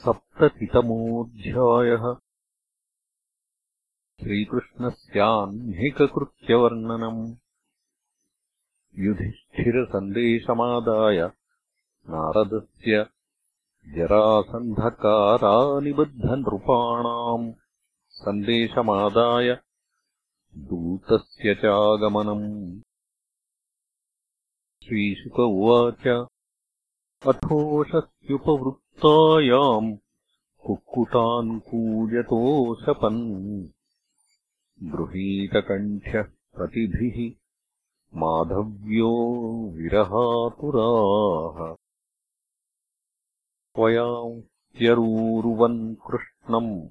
सप्ततितमोऽध्यायः। श्रीकृष्णस्याह्निककृत्यवर्णनम्। युधिष्ठिरसन्देशमादाय नारदस्य जरासन्धकारानिबद्धनृपाणाम् सन्देशमादाय दूतस्य चागमनम्। श्रीशुक उवाच अथोषस्युपवृत्तायाम् कुक्कुटान् कूजतोषपन् गृहीतकण्ठ्यः प्रतिभिः माधव्यो विरहातुराः। त्वयात्यरूरुवन् कृष्णम्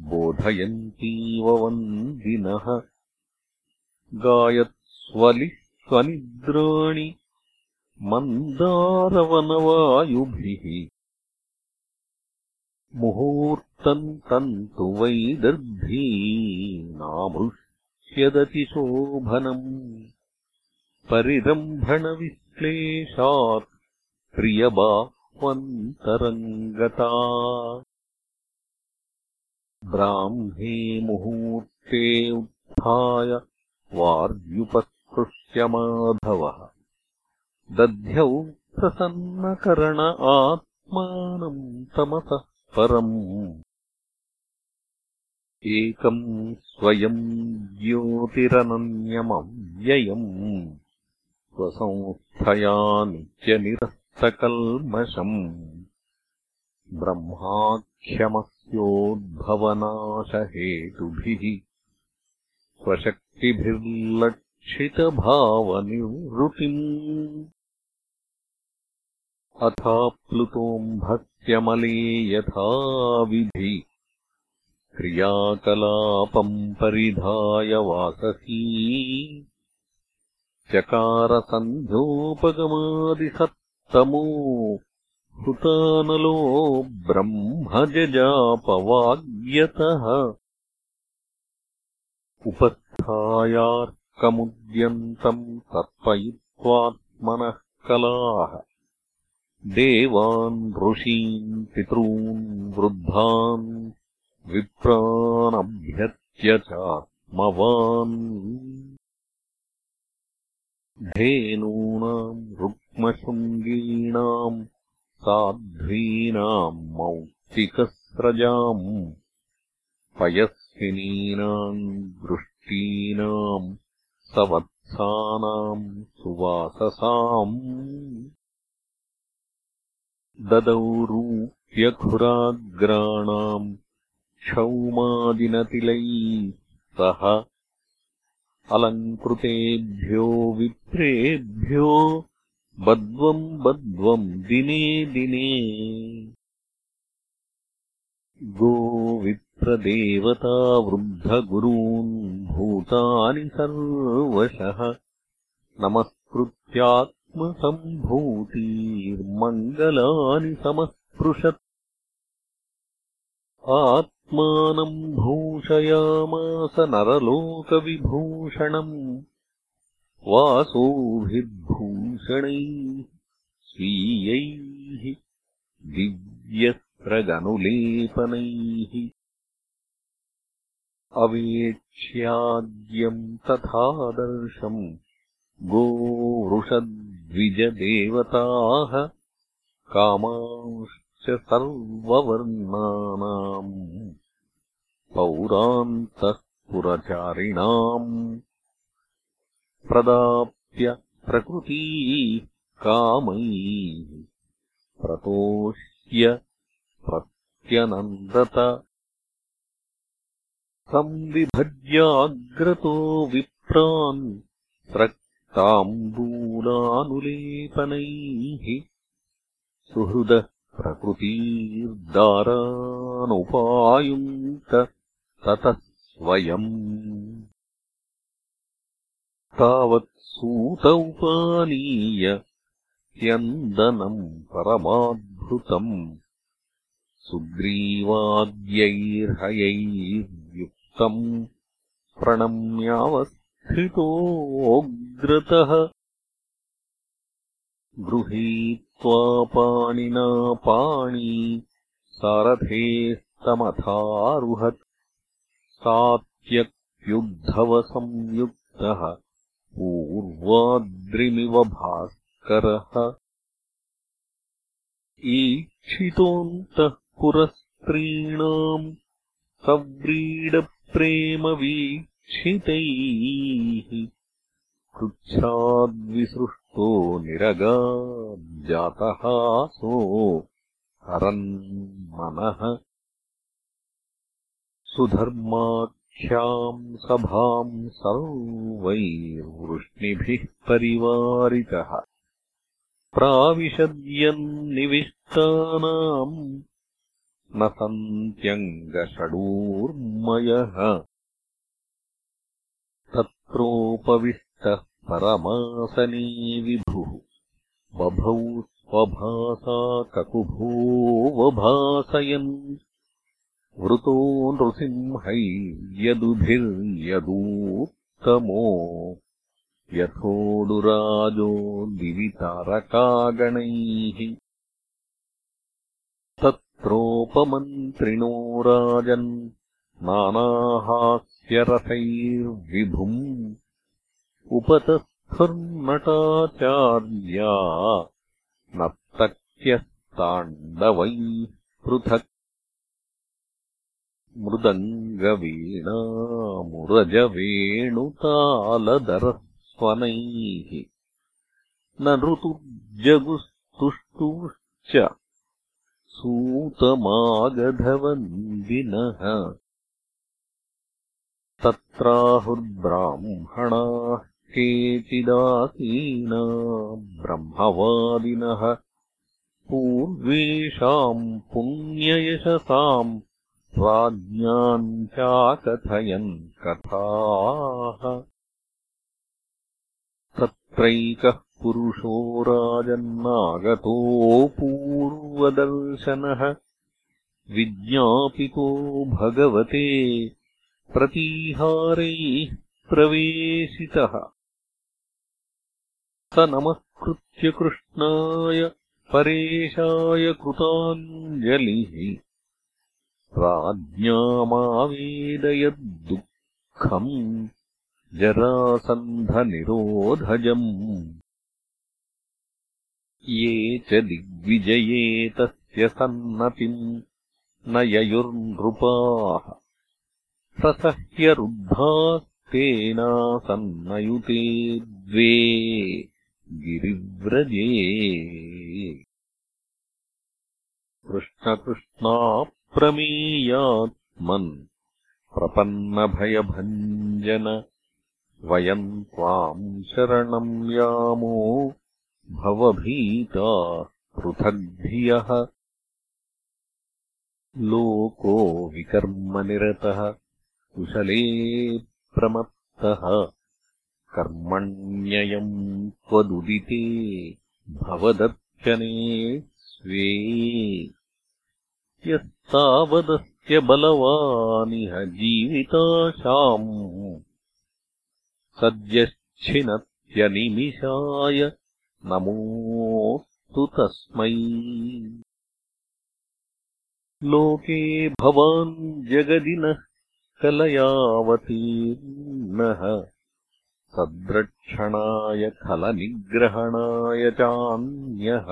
बोधयन्तीव वन्दिनः। गायत्स्वलिस्वनिद्राणि मन्दारवनवायुभिः। मुहूर्तम् तन्तु वैदर्भीनामृष्यदतिशोभनम् परिरम्भणविश्लेषात् प्रियबाह्वन्तरम् गता ब्राह्मे मुहूर्ते उत्थाय वार्युपस्पृश्यमाधवः दध्यौ प्रसन्नकरण आत्मानम् तमसः परम्। एकम् स्वयम् ज्योतिरनन्यमव्ययम्। स्वसंस्थया नित्यनिरस्तकल्मषम्। ब्रह्माख्यमस्योद्भवनाशहेतुभिः। स्वशक्तिभिर्लक्षितभावनिवृत्तिम् अथाप्लुतोऽम्भस्यमले यथाविधि क्रियाकलापम् परिधाय वाससी। चकारसन्ध्योपगमादिसत्तमो। हुतानलो ब्रह्मजजापवाग्यतः। उपस्थायार्कमुद्यन्तम् तर्पयित्वात्मनः कलाः देवान् ऋषीन् पितॄन् वृद्धान् विप्रानभ्यत्य चात्मवान् धेनूनाम् रुक्मशृङ्गीणाम् साध्वीनाम् मौक्तिकस्रजाम् पयस्विनीनाम् दृष्टीनाम् सवत्सानाम् सुवाससाम् ददौ रूप्यखुराग्राणाम् क्षौमादिनतिलैः सह अलङ्कृतेभ्यो विप्रेभ्यो बद्वम् बद्वम् दिने दिने। गोविप्रदेवतावृद्धगुरून् भूतानि सर्वशः नमस्कृत्यात् आत्मसम्भूतिर्मङ्गलानि समस्पृशत्। आत्मानम् भूषयामास नरलोकविभूषणम्। वासोभिर्भूषणैः स्वीयैः दिव्यस्रगनुलेपनैः अवेक्ष्याद्यम् तथादर्शम् गोवृषद्विजदेवताः कामांश्च सर्ववर्णानाम् पौरान्तः पुरचारिणाम् प्रदाप्य प्रकृती कामैः प्रतोष्य प्रत्यनन्दत संविभज्याग्रतो विप्रान् ताम्बूलानुलेपनैः सुहृदः प्रकृतीर्दारानुपायुङ्क्त ततः स्वयम् तावत् उपानीय यन्दनम् परमाद्भुतम्। सुग्रीवाद्यैर्हयैर्युक्तम् प्रणम्यावस् स्थितोऽग्रतः गृहीत्वा पाणिना पाणी सारथेस्तमथारुहत्। सात्यक्युद्धवसंयुक्तः पूर्वाद्रिमिव भास्करः। ईक्षितोऽन्तः पुरस्त्रीणाम् सव्रीडप्रेमवीक्षितैः पृच्छाद्विसृष्टो निरगाज्जातहासो हरन्मनः सुधर्माख्याम् सभाम् सर्वैर्वृष्णिभिः परिवारितः। प्राविशद्यन्निविष्टानाम् न सन्त्यङ्गषडूर्मयः तत्रोपविष्टः परमासने विभुः। बभौ स्वभासा ककुभोऽवभासयन् वृतो नृसिंहैर्यदुभिर्यदूत्तमो यथोडुराजो दिवि तारकागणैः तत्रोपमन्त्रिणो राजन् नानाहास्यरसैर्विभुम् उपतस्थुर्नटाचार्या नर्तक्यस्ताण्डवैः पृथक् मृदङ्गवीणामुरजवेणुतालदरस्वनैः न ऋतुर्जगुस्तुष्टुश्च सूतमागधवन्दिनः तत्राहुर्ब्राह्मणाः केचिदासीना ब्रह्मवादिनः पूर्वेषाम् पुण्ययशसाम् राज्ञाम् चाकथयन् कथाः। तत्रैकः पुरुषो राजन्नागतोऽपूर्वदर्शनः विज्ञापितो भगवते प्रतीहारैः प्रवेशितः। स नमस्कृत्य कृष्णाय परेशाय कृताञ्जलिः। राज्ञामावेदयद्दुःखम् जरासन्धनिरोधजम्। ये च दिग्विजये तस्य सन्नतिम् न ययुर्नृपाः प्रसह्यरुद्धास्तेनासन्नयुते द्वे गिरिव्रजे। कृष्णकृष्णाप्रमेयात्मन् प्रपन्नभयभञ्जन वयम् त्वाम् शरणम् यामो भवभीता पृथग्धियः। लोको विकर्मनिरतः कुशले प्रमत्तः कर्मण्ययम् त्वदुदिते भवदर्चने स्वे। यस्तावदस्य बलवानिह जीविताशाम् सद्यच्छिनत्यनिमिषाय नमोऽस्तु तस्मै। लोके भवान् जगदिनः कलयावतीर्णः सद्रक्षणाय खलनिग्रहणाय चान्यः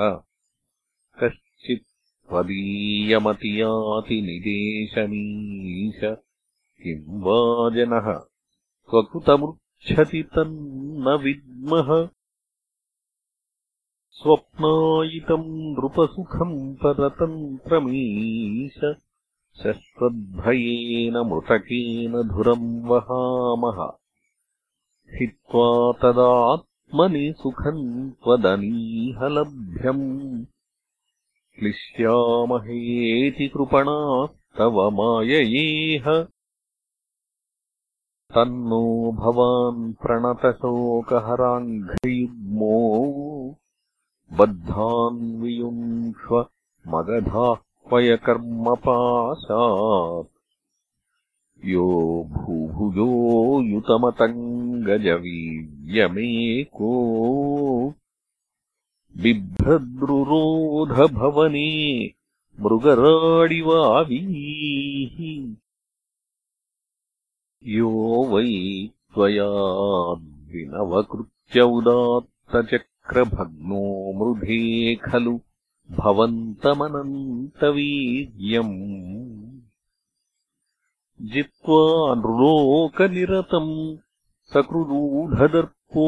कश्चित् त्वदीयमतियातिनिदेशमीश किम् वा जनः स्वकृतमृच्छति तन्न विद्मः स्वप्नायितम् नृपसुखम् परतन्त्रमीश शश्वद्भयेन मृतकेन धुरम् वहामः। हित्वा तदात्मनि सुखम् त्वदनीहलभ्यम्। क्लिश्यामहेति कृपणास्तव माययेह। तन्नो भवान् प्रणतशोकहराङ्घ्रियुग्मो। बद्धान्वियुङ्क्ष्व मगधाह्वयकर्मपाशात् यो भूभुजो युतमतङ्गजवीर्यमेको। बिभ्रद्रुरोधभवने मृगराडिवावीः। यो वै त्वयाद्विनवकृत्य उदात्तचक्रभग्नो मृधे खलु भवन्तमनन्तवीर्यम् जित्वा नृलोकनिरतम् सकृदूढदर्पो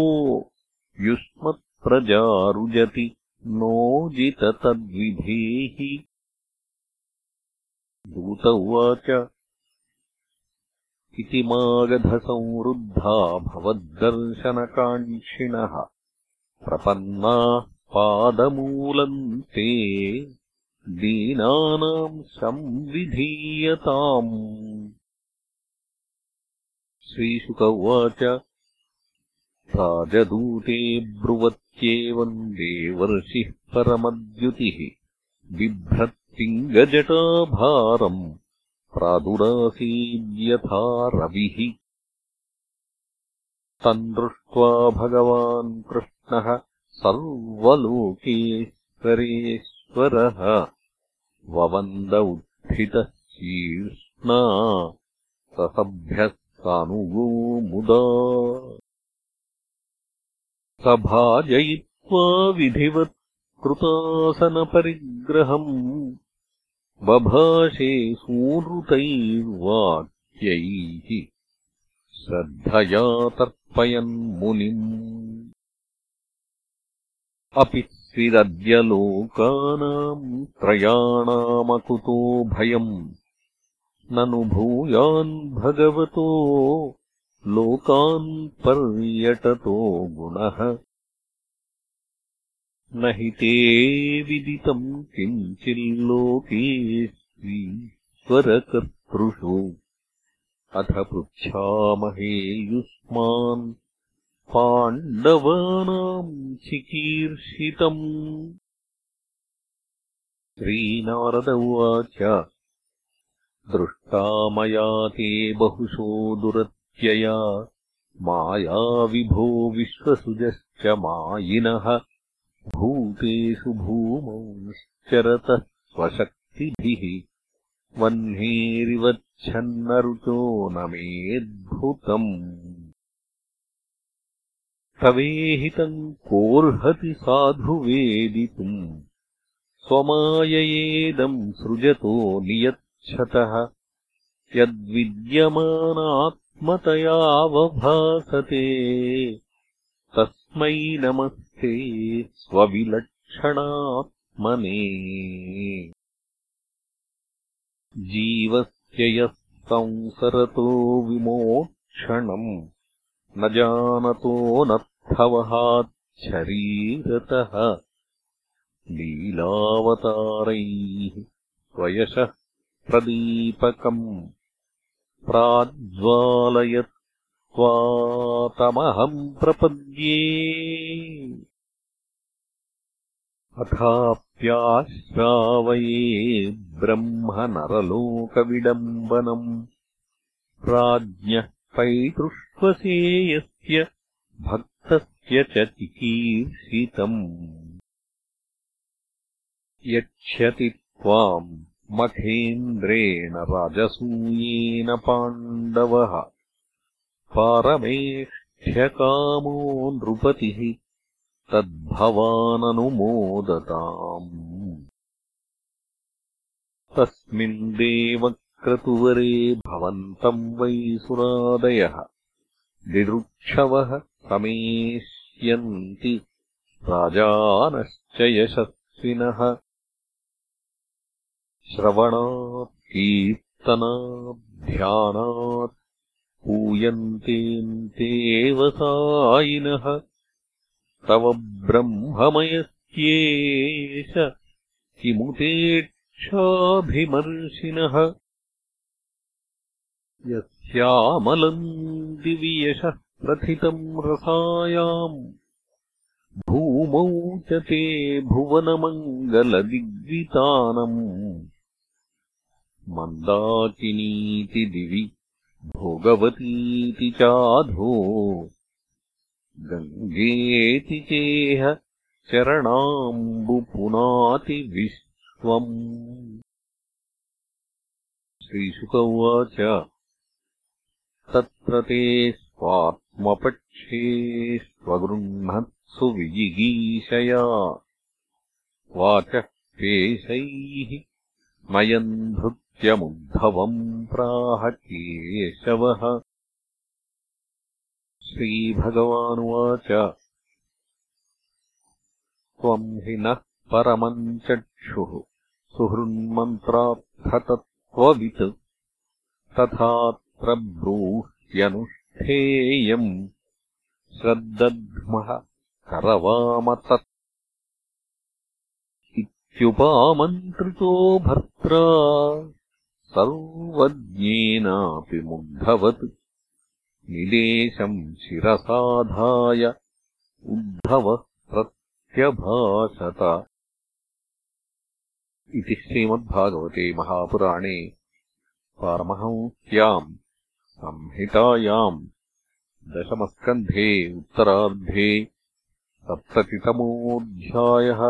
युष्मत्प्रजारुजति नोजिततद्विधेः दूत उवाच इति मागधसंवृद्धा भवद्दर्शनकाङ्क्षिणः। प्रपन्नाः पादमूलम् ते दीनानाम् संविधीयताम्। श्रीशुक उवाच राजदूते ब्रुवत्येवम् देवर्षिः परमद्युतिः बिभ्रत्तिङ्गजटाभारम् प्रादुरासीद्यथा रविः। तम् दृष्ट्वा भगवान् कृष्णः सर्वलोकेश्वरेश्वरः ववन्द उत्थितः शीर्ष्णा ससभ्यः सानुगो मुदा। सभाजयित्वा विधिवत् कृतासनपरिग्रहम् बभाषे सूनृतैर्वाक्यैः श्रद्धया तर्पयन् मुनिम् अपि स्विदद्य लोकानाम् त्रयाणामकुतो भयम्। ननु भूयान् भगवतो लोकान् पर्यटतो गुणः। न हि ते विदितम् किञ्चिल्लोकेष्वीश्वरकर्तृषु अथ पृच्छामहे युष्मान् पाण्डवानाम् चिकीर्षितम् श्रीनारद उवाच दृष्टा मया ते बहुशो दुरत्यया मायाविभो विश्वसुजश्च मायिनः भूतेषु भूमौश्चरतः स्वशक्तिभिः। वह्नेरिवच्छन्नरुचो न मेऽद्भुतम् तवेहितम् कोऽर्हति साधु वेदितुम् स्वमाययेदम् सृजतो नियच्छतः। यद्विद्यमानात्मतयावभासते तस्मै नमस्ते स्वविलक्षणात्मने। जीवस्य यः संसरतो विमोक्षणम् न जानतो नर्थवहाच्छरीरतः लीलावतारैः स्वयशः प्रदीपकम् प्राज्वालयत् तमहम् प्रपद्ये। अथाप्याश्रावये ब्रह्म नरलोकविडम्बनम् राज्ञः पैतृष्वसेयस्य भक्तस्य च चिकीर्षितम्। यक्ष्यति त्वाम् मखेन्द्रेण राजसूयेन पाण्डवः। पारमेष्ठ्यकामो नृपतिः तद्भवाननुमोदताम्। तस्मिन् देवक्रतुवरे भवन्तम् वै सुरादयः। दिदृक्षवः समेष्यन्ति राजानश्च यशस्विनः। श्रवणात् कीर्तनात् पूयन्तेऽन्तेव सायिनः। तव ब्रह्ममयस्येष किमुतेक्षाभिमर्शिनः यस्यामलम् दिवि यशः प्रथितम् रसायाम् भूमौ च ते भुवनमङ्गलदिग्वितानम् मन्दाकिनीति दिवि भोगवतीति चाधो गङ्गेति चेह चरणाम्बुपुनाति विश्वम् श्रीशुक उवाच तत्र ते स्वात्मपक्षे स्वगृह्णत्सु विजिगीषया वाचः पेशैः मयम् धृत्यमुद्धवम् प्राह केशवः श्रीभगवानुवाच। त्वम् हि नः परमम् चक्षुः। सुहृन्मन्त्रार्थतत्त्ववित्। तथात्र ब्रूह्यनुष्ठेयम् श्रद्दध्मः करवामतत् इत्युपामन्त्रितो भर्त्रा सर्वज्ञेनापि मुग्धवत् निदेशम् शिरसाधाय उद्धवः प्रत्यभाषत इति श्रीमद्भागवते महापुराणे पारमहंस्याम् संहितायाम् दशमस्कन्धे उत्तरार्धे सप्ततितमोऽध्यायः